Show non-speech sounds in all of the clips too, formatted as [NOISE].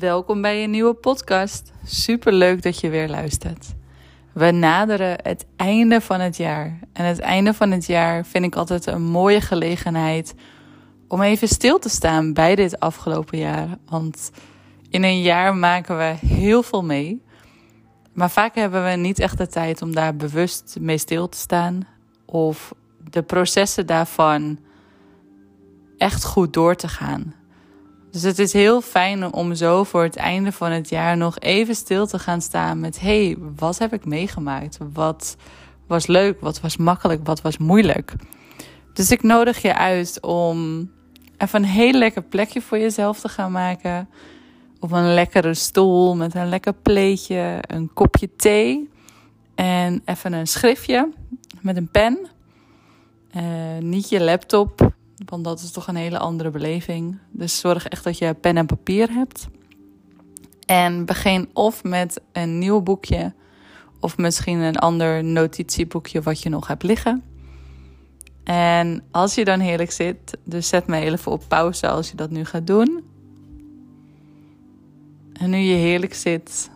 Welkom bij een nieuwe podcast. Super leuk dat je weer luistert. We naderen het einde van het jaar. En het einde van het jaar vind ik altijd een mooie gelegenheid om even stil te staan bij dit afgelopen jaar. Want in een jaar maken we heel veel mee. Maar vaak hebben we niet echt de tijd om daar bewust mee stil te staan. Of de processen daarvan echt goed door te gaan. Dus het is heel fijn om zo voor het einde van het jaar nog even stil te gaan staan met: hey, wat heb ik meegemaakt? Wat was leuk? Wat was makkelijk? Wat was moeilijk? Dus ik nodig je uit om even een heel lekker plekje voor jezelf te gaan maken. Op een lekkere stoel met een lekker pleetje, een kopje thee en even een schriftje met een pen. Uh, niet je laptop, want dat is toch een hele andere beleving. Dus zorg echt dat je pen en papier hebt. En begin of met een nieuw boekje, of misschien een ander notitieboekje wat je nog hebt liggen. En als je dan heerlijk zit, dus zet me even op pauze als je dat nu gaat doen. En nu je heerlijk zit,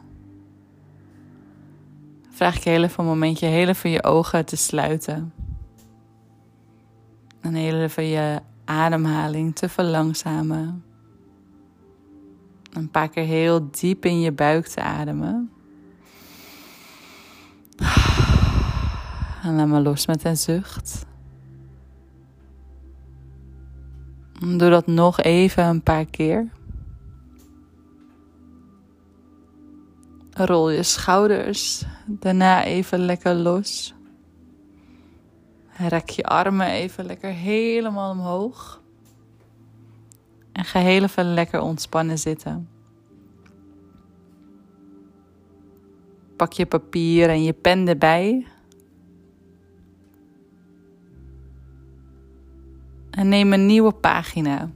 vraag ik je even een momentje heel even je ogen te sluiten. Heel even je ademhaling te verlangzamen. Een paar keer heel diep in je buik te ademen. En laat maar los met een zucht. Doe dat nog even een paar keer. Rol je schouders daarna even lekker los. Rek je armen even lekker helemaal omhoog. En ga heel even lekker ontspannen zitten. Pak je papier en je pen erbij. En neem een nieuwe pagina.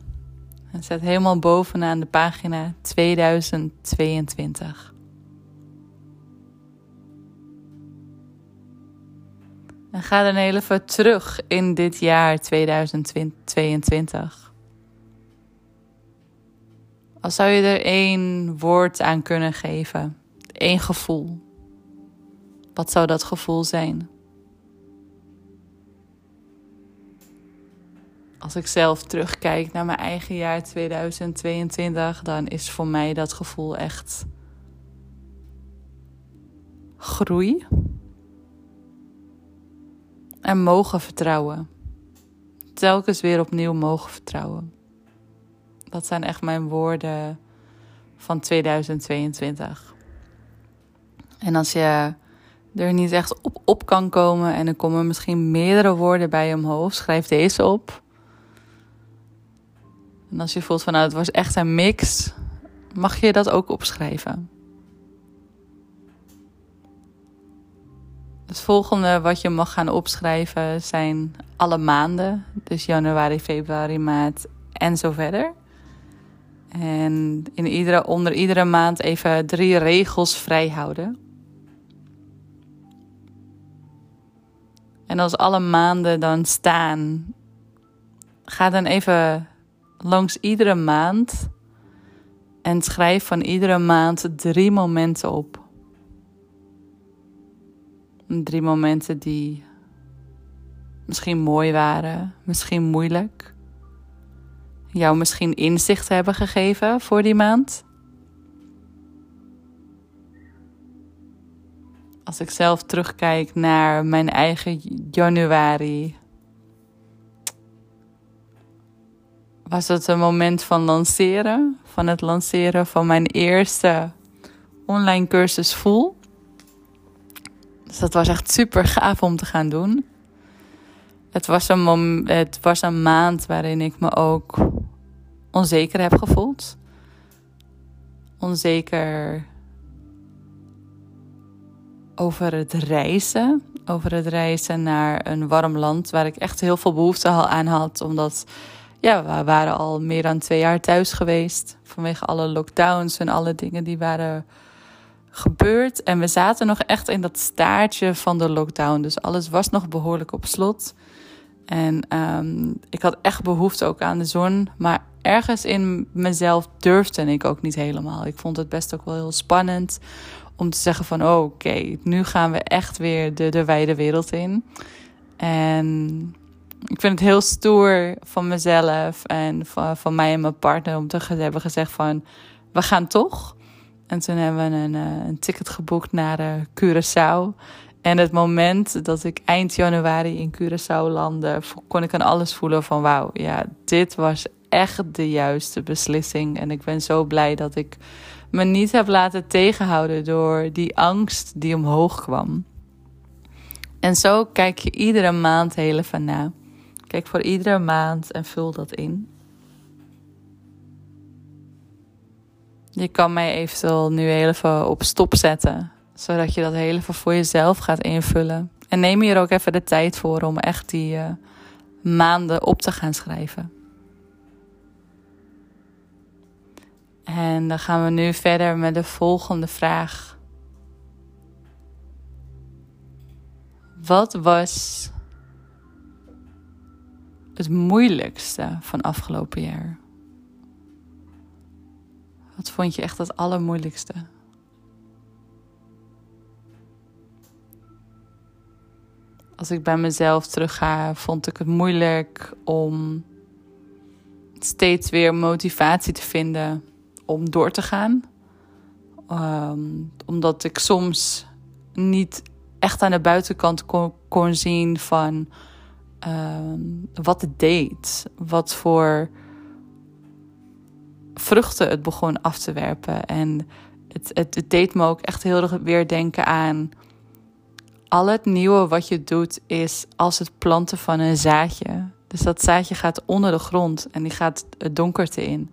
En zet helemaal bovenaan de pagina 2022. En ga dan even terug in dit jaar 2022. Als zou je er één woord aan kunnen geven, één gevoel. Wat zou dat gevoel zijn? Als ik zelf terugkijk naar mijn eigen jaar 2022, dan is voor mij dat gevoel echt groei en mogen vertrouwen. Telkens weer opnieuw mogen vertrouwen. Dat zijn echt mijn woorden van 2022. En als je er niet echt op, op kan komen en er komen misschien meerdere woorden bij je omhoog, schrijf deze op. En als je voelt van nou, het was echt een mix, mag je dat ook opschrijven. Het volgende wat je mag gaan opschrijven zijn alle maanden. Dus januari, februari, maart en zo verder. En in iedere, onder iedere maand even drie regels vrijhouden. En als alle maanden dan staan, ga dan even langs iedere maand en schrijf van iedere maand drie momenten op. Drie momenten die misschien mooi waren, misschien moeilijk. Jou misschien inzicht hebben gegeven voor die maand. Als ik zelf terugkijk naar mijn eigen januari, was het een moment van lanceren, van het lanceren van mijn eerste online cursus Voel. Dus dat was echt super gaaf om te gaan doen. Het was een, het was een maand waarin ik me ook onzeker heb gevoeld. Onzeker over het reizen. Over het reizen naar een warm land waar ik echt heel veel behoefte aan had. Omdat ja, we waren al meer dan twee jaar thuis geweest. Vanwege alle lockdowns en alle dingen die waren gebeurd. En we zaten nog echt in dat staartje van de lockdown. Dus alles was nog behoorlijk op slot. En um, ik had echt behoefte ook aan de zon. Maar ergens in mezelf durfde ik ook niet helemaal. Ik vond het best ook wel heel spannend om te zeggen van... Oh, oké, nu gaan we echt weer de, de wijde wereld in. En ik vind het heel stoer van mezelf en van, van mij en mijn partner... om te hebben gezegd van, we gaan toch... En toen hebben we een, eh, een ticket geboekt naar uh, Curaçao. En het moment dat ik eind januari in Curaçao landde, kon ik aan alles voelen van wauw, ja, dit was echt de juiste beslissing. En ik ben zo blij dat ik me niet heb laten tegenhouden door die angst die omhoog kwam. En zo kijk je iedere maand heel even na. Kijk voor iedere maand en vul dat in. Je kan mij eventueel nu heel even op stop zetten, zodat je dat heel even voor jezelf gaat invullen. En neem hier ook even de tijd voor om echt die uh, maanden op te gaan schrijven. En dan gaan we nu verder met de volgende vraag. Wat was het moeilijkste van afgelopen jaar? Wat vond je echt het allermoeilijkste? Als ik bij mezelf terugga, vond ik het moeilijk om steeds weer motivatie te vinden om door te gaan. Ehm, omdat ik soms niet echt aan de buitenkant kon, kon zien van ehm, wat het deed. Wat voor vruchten het begon af te werpen. En het, het, het deed me ook echt heel erg weer denken aan. Al het nieuwe wat je doet is als het planten van een zaadje. Dus dat zaadje gaat onder de grond en die gaat het donkerte in.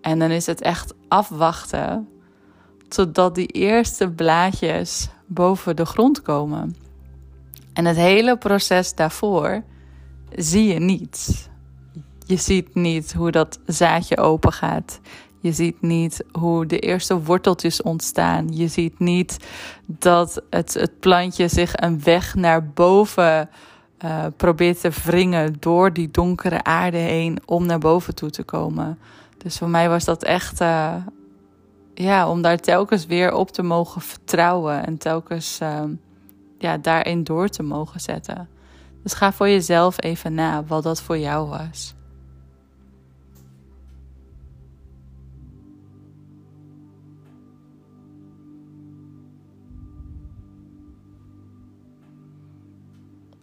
En dan is het echt afwachten totdat die eerste blaadjes boven de grond komen. En het hele proces daarvoor zie je niet. Je ziet niet hoe dat zaadje open gaat. Je ziet niet hoe de eerste worteltjes ontstaan. Je ziet niet dat het, het plantje zich een weg naar boven uh, probeert te wringen door die donkere aarde heen om naar boven toe te komen. Dus voor mij was dat echt, uh, ja, om daar telkens weer op te mogen vertrouwen en telkens uh, ja, daarin door te mogen zetten. Dus ga voor jezelf even na wat dat voor jou was.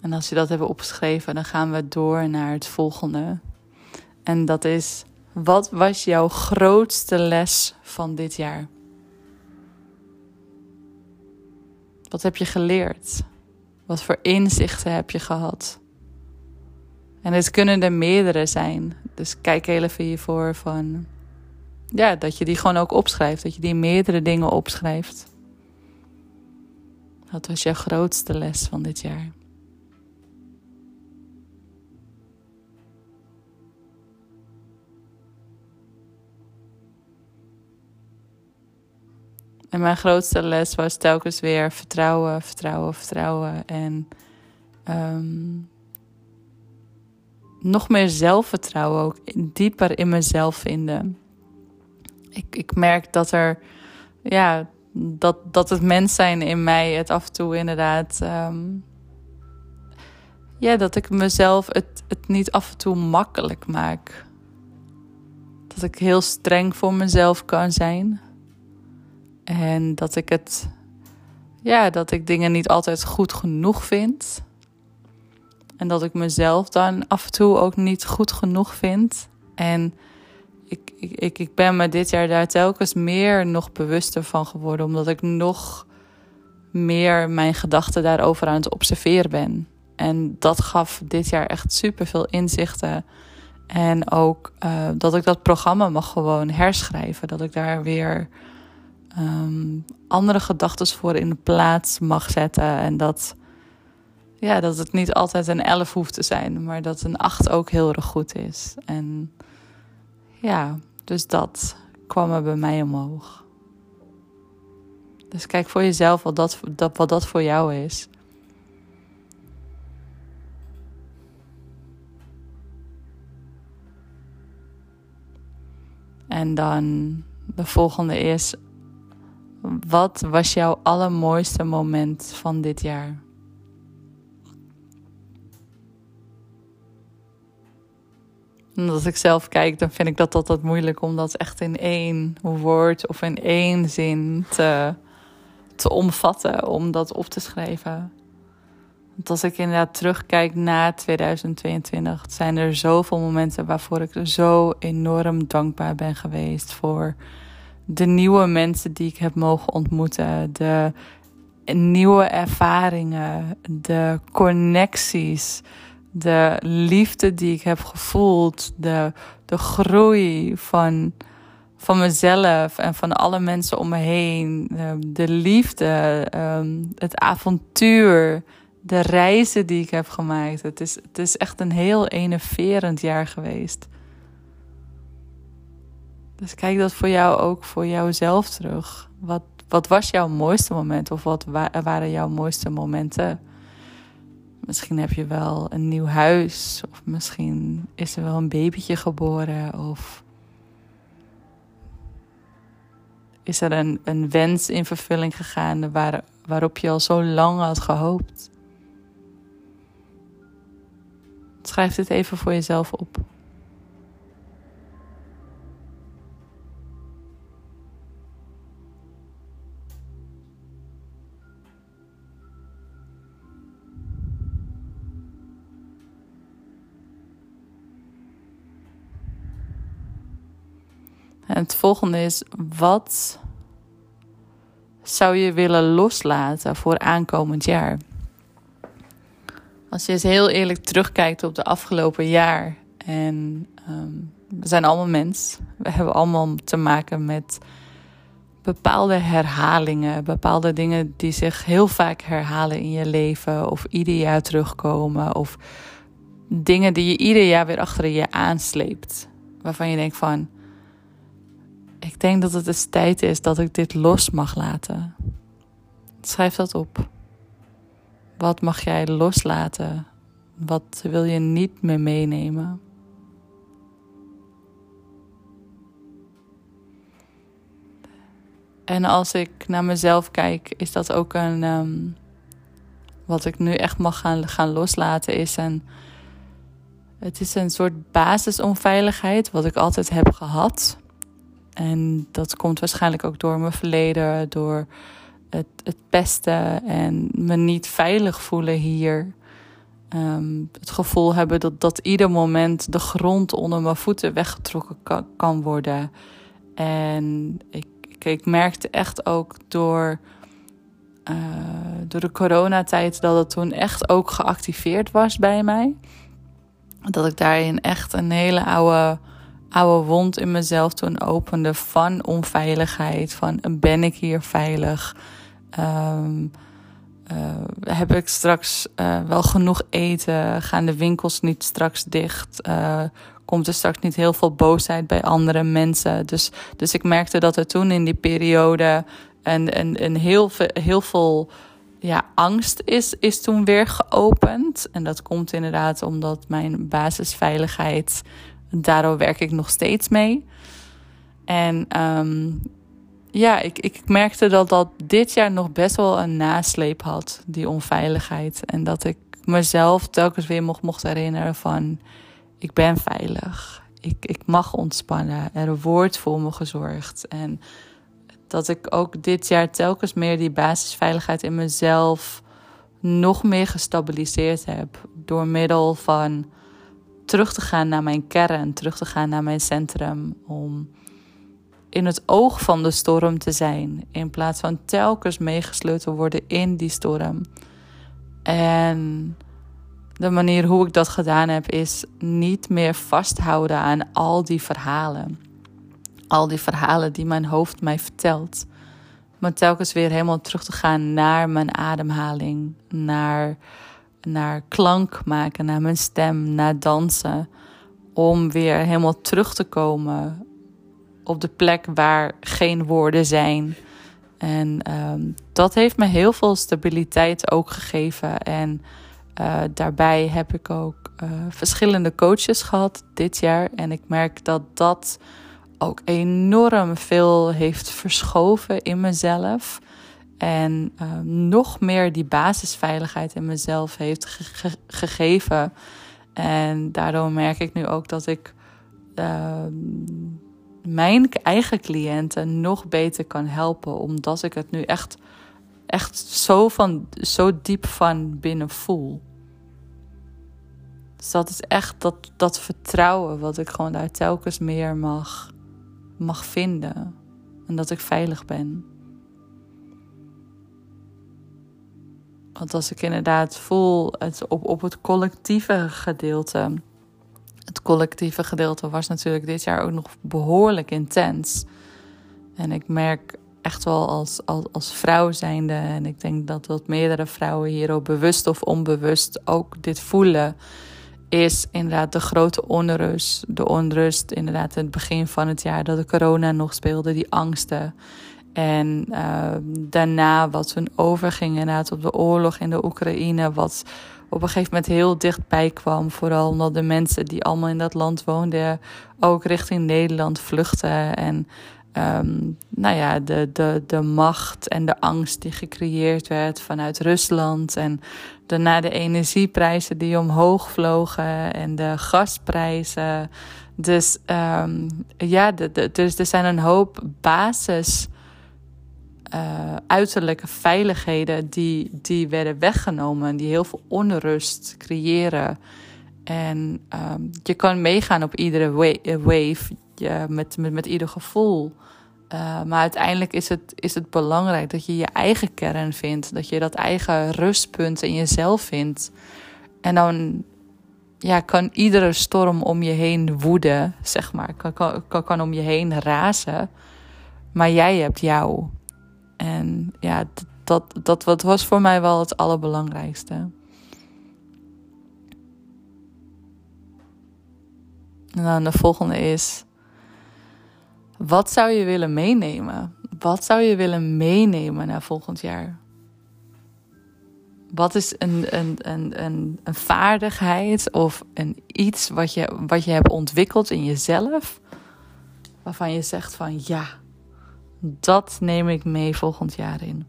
En als je dat hebt opgeschreven, dan gaan we door naar het volgende. En dat is wat was jouw grootste les van dit jaar? Wat heb je geleerd? Wat voor inzichten heb je gehad? En het kunnen er meerdere zijn. Dus kijk heel even hiervoor van. Ja, dat je die gewoon ook opschrijft. Dat je die meerdere dingen opschrijft. Wat was jouw grootste les van dit jaar? En mijn grootste les was telkens weer vertrouwen, vertrouwen, vertrouwen. En um, nog meer zelfvertrouwen ook dieper in mezelf vinden. Ik, ik merk dat er, ja, dat, dat het mens zijn in mij het af en toe inderdaad. Um, ja, dat ik mezelf het, het niet af en toe makkelijk maak. Dat ik heel streng voor mezelf kan zijn. En dat ik het, ja, dat ik dingen niet altijd goed genoeg vind. En dat ik mezelf dan af en toe ook niet goed genoeg vind. En ik, ik, ik ben me dit jaar daar telkens meer nog bewuster van geworden, omdat ik nog meer mijn gedachten daarover aan het observeren ben. En dat gaf dit jaar echt super veel inzichten. En ook uh, dat ik dat programma mag gewoon herschrijven. Dat ik daar weer ehm, andere gedachten voor in de plaats mag zetten. En dat, ja, dat het niet altijd een 11 hoeft te zijn, maar dat een 8 ook heel erg goed is. En ja, dus dat kwam er bij mij omhoog. Dus kijk voor jezelf wat dat, dat, wat dat voor jou is. En dan de volgende is: wat was jouw allermooiste moment van dit jaar? Als ik zelf kijk, dan vind ik dat altijd moeilijk om dat echt in één woord of in één zin te, te omvatten, om dat op te schrijven. Want als ik inderdaad terugkijk na 2022, zijn er zoveel momenten waarvoor ik zo enorm dankbaar ben geweest voor de nieuwe mensen die ik heb mogen ontmoeten, de nieuwe ervaringen, de connecties, de liefde die ik heb gevoeld, de, de groei van, van mezelf en van alle mensen om me heen, de, de liefde, um, het avontuur de reizen die ik heb gemaakt. Het is, het is echt een heel enerverend jaar geweest. Dus kijk dat voor jou ook voor jouzelf terug. Wat, wat was jouw mooiste moment of wat waren jouw mooiste momenten? Misschien heb je wel een nieuw huis of misschien is er wel een babytje geboren of is er een, een wens in vervulling gegaan waar, waarop je al zo lang had gehoopt. Schrijf dit even voor jezelf op. En het volgende is: wat zou je willen loslaten voor aankomend jaar? Als je eens heel eerlijk terugkijkt op de afgelopen jaar. En ehm, we zijn allemaal mens. We hebben allemaal te maken met bepaalde herhalingen. Bepaalde dingen die zich heel vaak herhalen in je leven. Of ieder jaar terugkomen. Of dingen die je ieder jaar weer achter je aansleept. Waarvan je denkt van... Ik denk dat het eens tijd is dat ik dit los mag laten. Schrijf dat op. Wat mag jij loslaten? Wat wil je niet meer meenemen? En als ik naar mezelf kijk, is dat ook een. Um, wat ik nu echt mag gaan, gaan loslaten, is een. Het is een soort basisonveiligheid, wat ik altijd heb gehad. En dat komt waarschijnlijk ook door mijn verleden, door het, het pesten en me niet veilig voelen hier. Ehm, het gevoel hebben dat, dat ieder moment de grond onder mijn voeten weggetrokken kan, worden. En ik, ik, ik, merkte echt ook door, uh, door de coronatijd dat het toen echt ook geactiveerd was bij mij. Dat ik daarin echt een hele oude, oude wond in mezelf toen opende van onveiligheid. Van ben ik hier veilig? Um, heb ik straks uh, wel genoeg eten? Gaan de winkels niet straks dicht? Komt er straks niet heel veel boosheid bij andere mensen? Dus, dus ik merkte dat er toen in die periode een, een, een heel, heel veel ja, angst is, is toen weer geopend. En dat komt inderdaad omdat mijn basisveiligheid, daardoor werk ik nog steeds mee. En um, ja, ik, ik merkte dat dat dit jaar nog best wel een nasleep had, die onveiligheid. En dat ik mezelf telkens weer mocht, mocht herinneren van, ik ben veilig. Ik, ik mag ontspannen. Er wordt voor me gezorgd. En dat ik ook dit jaar telkens meer die basisveiligheid in mezelf nog meer gestabiliseerd heb. Door middel van terug te gaan naar mijn kern, terug te gaan naar mijn centrum. Om in het oog van de storm te zijn, in plaats van telkens meegesleurd te worden in die storm. En de manier hoe ik dat gedaan heb, is niet meer vasthouden aan al die verhalen. Al die verhalen die mijn hoofd mij vertelt. Maar telkens weer helemaal terug te gaan naar mijn ademhaling, naar, naar klank maken, naar mijn stem, naar dansen. Om weer helemaal terug te komen op de plek waar geen woorden zijn. En ehm, dat heeft me heel veel stabiliteit ook gegeven. En uh, daarbij heb ik ook uh, verschillende coaches gehad dit jaar. En ik merk dat dat ook enorm veel heeft verschoven in mezelf. En uh, nog meer die basisveiligheid in mezelf heeft ge gegeven. En daardoor merk ik nu ook dat ik mijn eigen cliënten nog beter kan helpen. Omdat ik het nu echt, echt zo, van, zo diep van binnen voel. Dus dat is echt dat, dat vertrouwen wat ik gewoon daar telkens meer mag, mag vinden. En dat ik veilig ben. Want als ik inderdaad voel het op, op het collectieve gedeelte. Het collectieve gedeelte was natuurlijk dit jaar ook nog behoorlijk intens. En ik merk echt wel als, als, als vrouw zijnde, en ik denk dat wat meerdere vrouwen hier ook bewust of onbewust ook dit voelen is inderdaad de grote onrust. De onrust inderdaad in het begin van het jaar dat de corona nog speelde, die angsten. En uh, daarna wat toen overging inderdaad op de oorlog in de Oekraïne, wat op een gegeven moment heel dichtbij kwam. Vooral omdat de mensen die allemaal in dat land woonden ook richting Nederland vluchten. En um, nou ja, de, de, de macht en de angst die gecreëerd werd vanuit Rusland. En daarna de energieprijzen die omhoog vlogen en de gasprijzen. Dus um, ja, de, de, dus er zijn een hoop basis. Uh, uiterlijke veiligheden die, die werden weggenomen, die heel veel onrust creëren. En um, je kan meegaan op iedere wave, met, met, met ieder gevoel. Uh, maar uiteindelijk is het, is het belangrijk dat je je eigen kern vindt. Dat je dat eigen rustpunt in jezelf vindt. En dan ja, kan iedere storm om je heen woeden, zeg maar. Kan, kan, kan om je heen razen. Maar jij hebt jou. En ja, dat, dat, dat was voor mij wel het allerbelangrijkste. En dan de volgende is wat zou je willen meenemen? Wat zou je willen meenemen naar volgend jaar? Wat is een, een, een, een, een vaardigheid of een iets wat je, wat je hebt ontwikkeld in jezelf, waarvan je zegt van ja, dat neem ik mee volgend jaar in?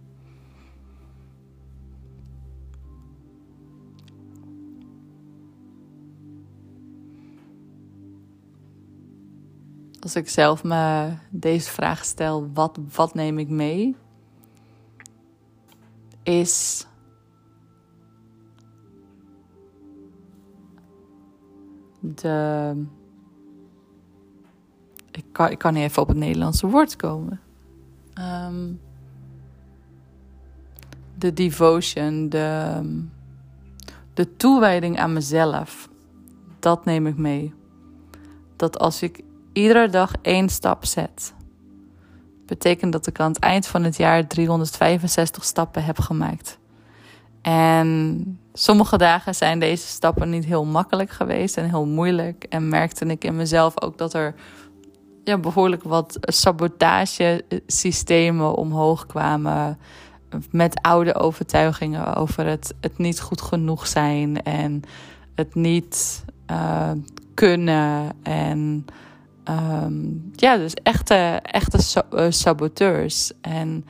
als ik zelf me deze vraag stel, wat, wat neem ik mee? Is de. Ik kan, ik kan even op het Nederlandse woord komen. Um, de devotion, de, de toewijding aan mezelf. Dat neem ik mee. Dat als ik iedere dag één stap zet, betekent dat ik aan het eind van het jaar 365 stappen heb gemaakt. En sommige dagen zijn deze stappen niet heel makkelijk geweest en heel moeilijk. En merkte ik in mezelf ook dat er ja, behoorlijk wat sabotagesystemen omhoog kwamen. Met oude overtuigingen over het, het niet goed genoeg zijn en het niet uh, kunnen. En um, ja, dus echte, echte eh, saboteurs. En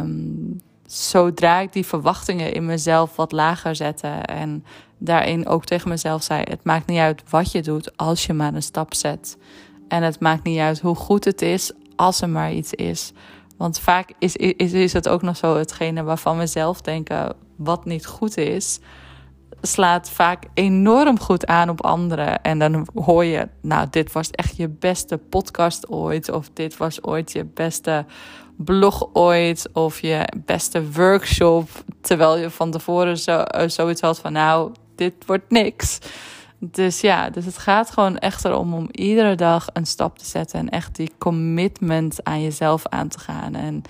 um, zodra ik die verwachtingen in mezelf wat lager zette en daarin ook tegen mezelf zei: Het maakt niet uit wat je doet als je maar een stap zet. En het maakt niet uit hoe goed het is als er maar iets is. Want vaak is, is, is het ook nog zo hetgene waarvan we zelf denken wat niet goed is slaat vaak enorm goed aan op anderen. En dan hoor je, nou, dit was echt je beste podcast ooit. Of dit was ooit je beste blog ooit. Of je beste workshop. Terwijl je van tevoren zo, uh, zoiets had van, nou, dit wordt niks. Dus ja, dus het gaat gewoon echt erom om iedere dag een stap te zetten. En echt die commitment aan jezelf aan te gaan. En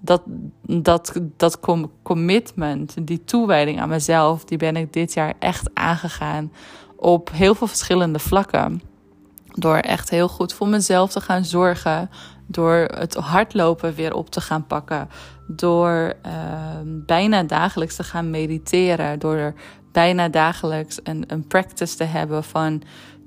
dat, dat, dat commitment, die toewijding aan mezelf, die ben ik dit jaar echt aangegaan op heel veel verschillende vlakken. Door echt heel goed voor mezelf te gaan zorgen. Door het hardlopen weer op te gaan pakken. Door uh, bijna dagelijks te gaan mediteren. Door bijna dagelijks een, een practice te hebben van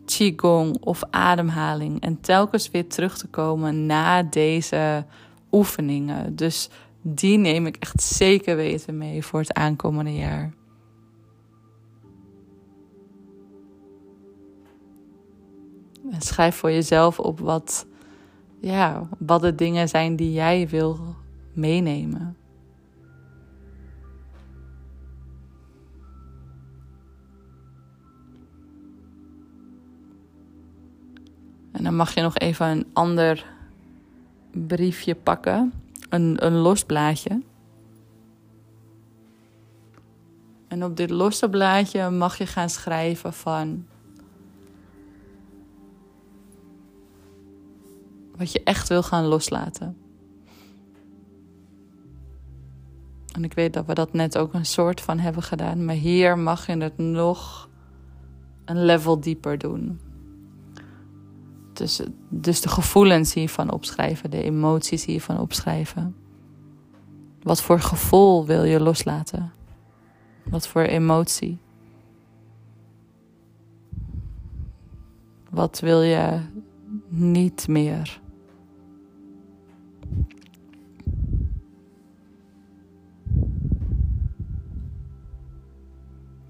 qigong of ademhaling. En telkens weer terug te komen na deze oefeningen. Dus die neem ik echt zeker weten mee voor het aankomende jaar. En schrijf voor jezelf op wat, ja, wat de dingen zijn die jij wil meenemen. En dan mag je nog even een ander briefje pakken, een, een los blaadje. En op dit losse blaadje mag je gaan schrijven van wat je echt wil gaan loslaten. En ik weet dat we dat net ook een soort van hebben gedaan, maar hier mag je het nog een level dieper doen. Dus, dus de gevoelens hiervan opschrijven, de emoties hiervan opschrijven. Wat voor gevoel wil je loslaten? Wat voor emotie? Wat wil je niet meer?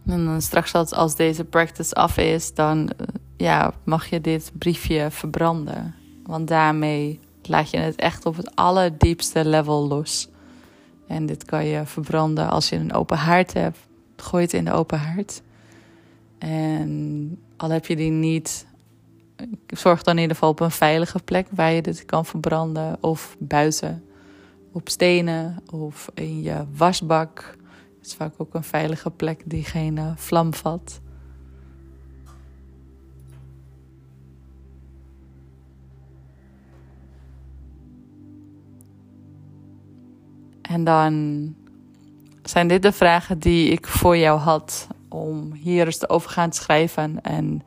En dan straks als, als deze practice af is, dan eh, ja, mag je dit briefje verbranden. Want daarmee laat je het echt op het allerdiepste level los. En dit kan je verbranden als je een open haard hebt. Gooi het in de open haard. En al heb je die niet, zorg dan in ieder geval op een veilige plek waar je dit kan verbranden. Of buiten, op stenen of in je wasbak. Het is vaak ook een veilige plek die geen vlam vat. En dan zijn dit de vragen die ik voor jou had om hier eens over gaan schrijven en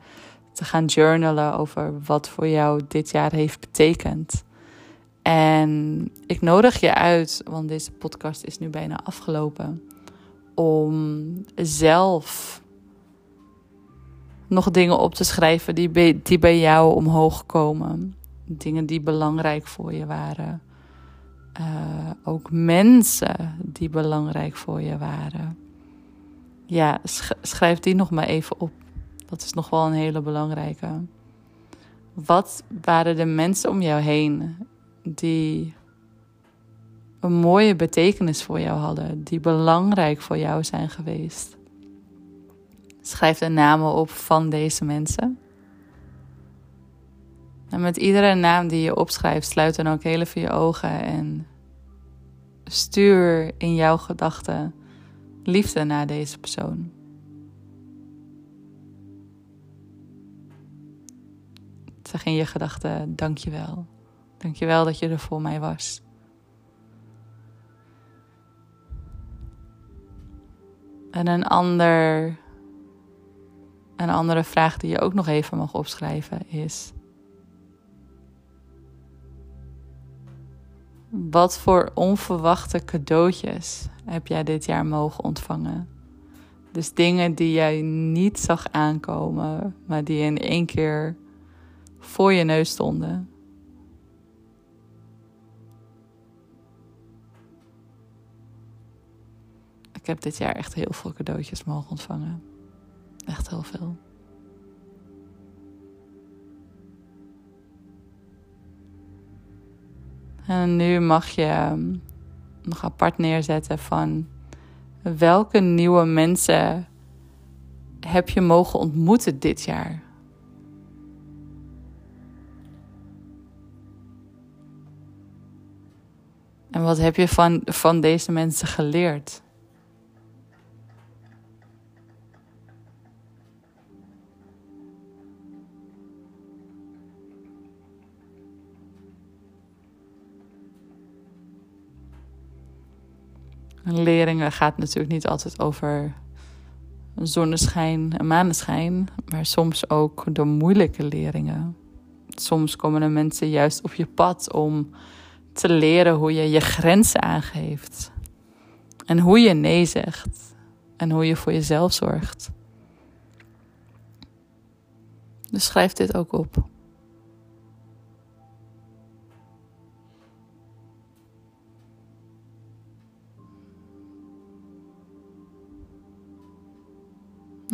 te gaan journalen over wat voor jou dit jaar heeft betekend. En ik nodig je uit, want deze podcast is nu bijna afgelopen, om zelf nog dingen op te schrijven die bij, die bij jou omhoog komen. Dingen die belangrijk voor je waren. Uh, ook mensen die belangrijk voor je waren. Ja, schrijf die nog maar even op. Dat is nog wel een hele belangrijke. Wat waren de mensen om jou heen die een mooie betekenis voor jou hadden, die belangrijk voor jou zijn geweest? Schrijf de namen op van deze mensen. En met iedere naam die je opschrijft, sluit dan ook heel even je ogen en stuur in jouw gedachten liefde naar deze persoon. Zeg in je gedachten: dankjewel. Dankjewel dat je er voor mij was. En een, ander, een andere vraag die je ook nog even mag opschrijven is: Wat voor onverwachte cadeautjes heb jij dit jaar mogen ontvangen? Dus dingen die jij niet zag aankomen, maar die in één keer voor je neus stonden. Ik heb dit jaar echt heel veel cadeautjes mogen ontvangen. Echt heel veel. En nu mag je ehm, nog apart neerzetten van welke nieuwe mensen heb je mogen ontmoeten dit jaar? En wat heb je van, van deze mensen geleerd? Leringen gaat natuurlijk niet altijd over zonneschijn en maneschijn, maar soms ook de moeilijke leringen. Soms komen er mensen juist op je pad om te leren hoe je je grenzen aangeeft. En hoe je nee zegt. En hoe je voor jezelf zorgt. Dus schrijf dit ook op.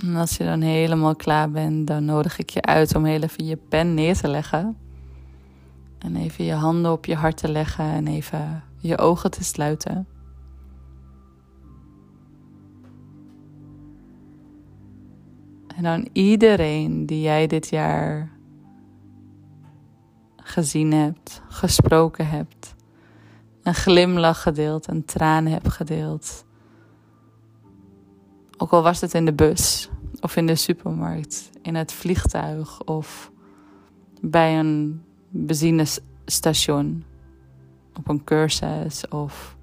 En als je dan helemaal klaar bent, dan nodig ik je uit om heel even je pen neer te leggen. En even je handen op je hart te leggen en even je ogen te sluiten. En dan iedereen die jij dit jaar gezien hebt, gesproken hebt, een glimlach gedeeld, een traan hebt gedeeld. Ook al was het in de bus of in de supermarkt, in het vliegtuig of bij een benzinestation, op een cursus of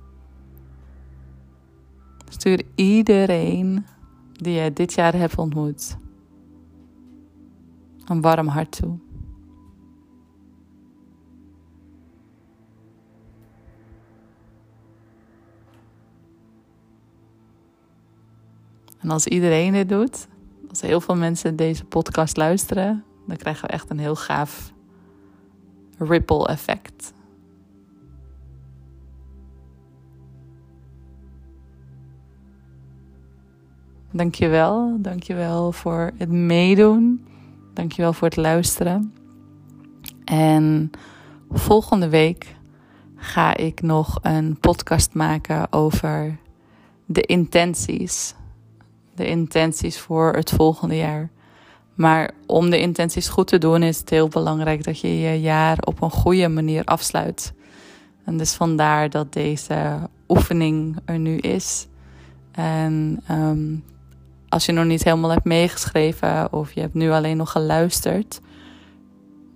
stuur iedereen die je dit jaar hebt ontmoet een warm hart toe. En als iedereen dit doet, als heel veel mensen deze podcast luisteren, dan krijgen we echt een heel gaaf ripple effect. Dankjewel, dankjewel voor het meedoen. Dankjewel voor het luisteren. En volgende week ga ik nog een podcast maken over de intenties. De intenties voor het volgende jaar. Maar om de intenties goed te doen is het heel belangrijk dat je je jaar op een goede manier afsluit. En dus vandaar dat deze oefening er nu is. En um, als je nog niet helemaal hebt meegeschreven of je hebt nu alleen nog geluisterd,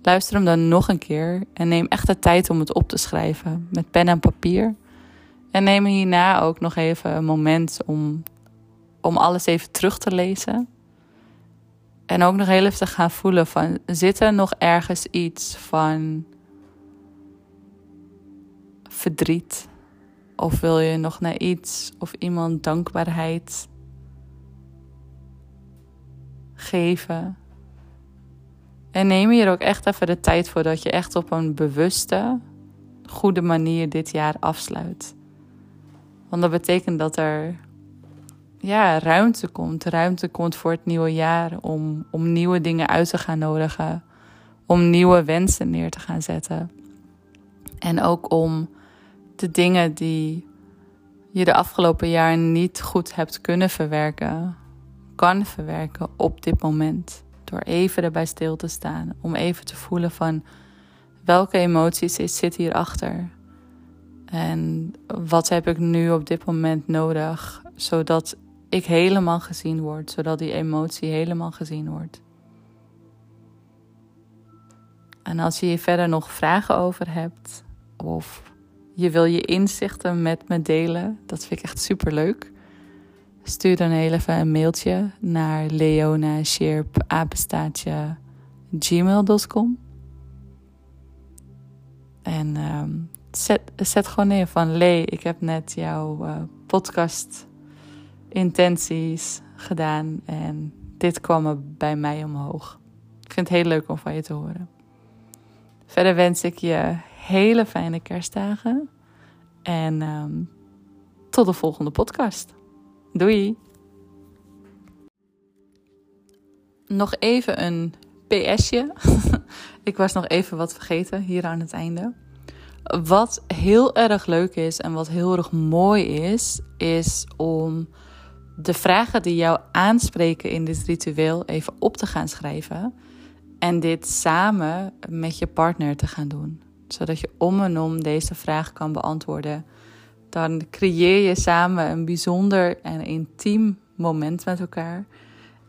luister hem dan nog een keer en neem echt de tijd om het op te schrijven met pen en papier. En neem hierna ook nog even een moment om, om alles even terug te lezen. En ook nog heel even te gaan voelen van, zit er nog ergens iets van verdriet? Of wil je nog naar iets of iemand dankbaarheid geven. En neem hier ook echt even de tijd voor dat je echt op een bewuste, goede manier dit jaar afsluit. Want dat betekent dat er ja, ruimte komt. Ruimte komt voor het nieuwe jaar om, om nieuwe dingen uit te gaan nodigen. Om nieuwe wensen neer te gaan zetten. En ook om de dingen die je de afgelopen jaar niet goed hebt kunnen verwerken, kan verwerken op dit moment. Door even erbij stil te staan. Om even te voelen van welke emoties zit hierachter. En wat heb ik nu op dit moment nodig, zodat ik helemaal gezien word, zodat die emotie helemaal gezien wordt. En als je hier verder nog vragen over hebt, of je wil je inzichten met me delen, dat vind ik echt super leuk. Stuur dan heel even een mailtje naar leonasjerp.gmail.com En um, zet, zet gewoon neer van... Lee, ik heb net jouw uh, podcast intenties gedaan... en dit kwam er bij mij omhoog. Ik vind het heel leuk om van je te horen. Verder wens ik je hele fijne kerstdagen. En um, tot de volgende podcast. Doei! Nog even een PSje. [LAUGHS] ik was nog even wat vergeten hier aan het einde. Wat heel erg leuk is en wat heel erg mooi is, is om de vragen die jou aanspreken in dit ritueel even op te gaan schrijven. En dit samen met je partner te gaan doen. Zodat je om en om deze vraag kan beantwoorden dan creëer je samen een bijzonder en intiem moment met elkaar.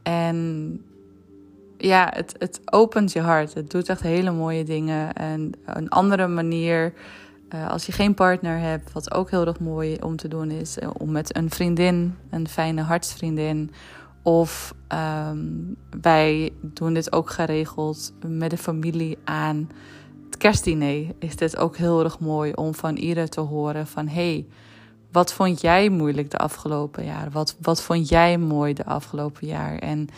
En ja, het, het opent je hart. Het doet echt hele mooie dingen. En een andere manier Uh, als je geen partner hebt, wat ook heel erg mooi om te doen is, uh, om met een vriendin, een fijne hartsvriendin. Of um, wij doen dit ook geregeld met de familie aan het kerstdiner. Is dit ook heel erg mooi om van ieder te horen van hey, wat vond jij moeilijk de afgelopen jaar? Wat, wat vond jij mooi de afgelopen jaar? En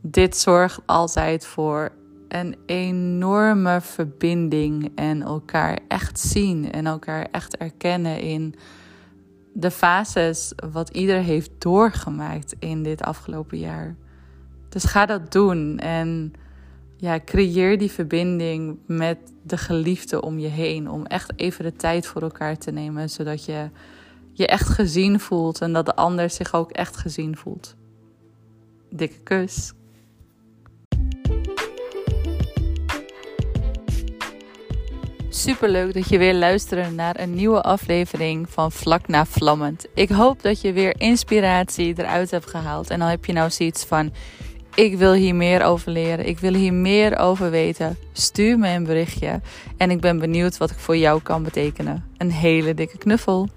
dit zorgt altijd voor een enorme verbinding en elkaar echt zien en elkaar echt erkennen in de fases wat ieder heeft doorgemaakt in dit afgelopen jaar. Dus ga dat doen en ja, creëer die verbinding met de geliefde om je heen. Om echt even de tijd voor elkaar te nemen, zodat je je echt gezien voelt en dat de ander zich ook echt gezien voelt. Dikke kus. Super leuk dat je weer luistert naar een nieuwe aflevering van Vlak na Vlammend. Ik hoop dat je weer inspiratie eruit hebt gehaald. En dan heb je nou zoiets van: ik wil hier meer over leren, ik wil hier meer over weten. Stuur me een berichtje en ik ben benieuwd wat ik voor jou kan betekenen. Een hele dikke knuffel.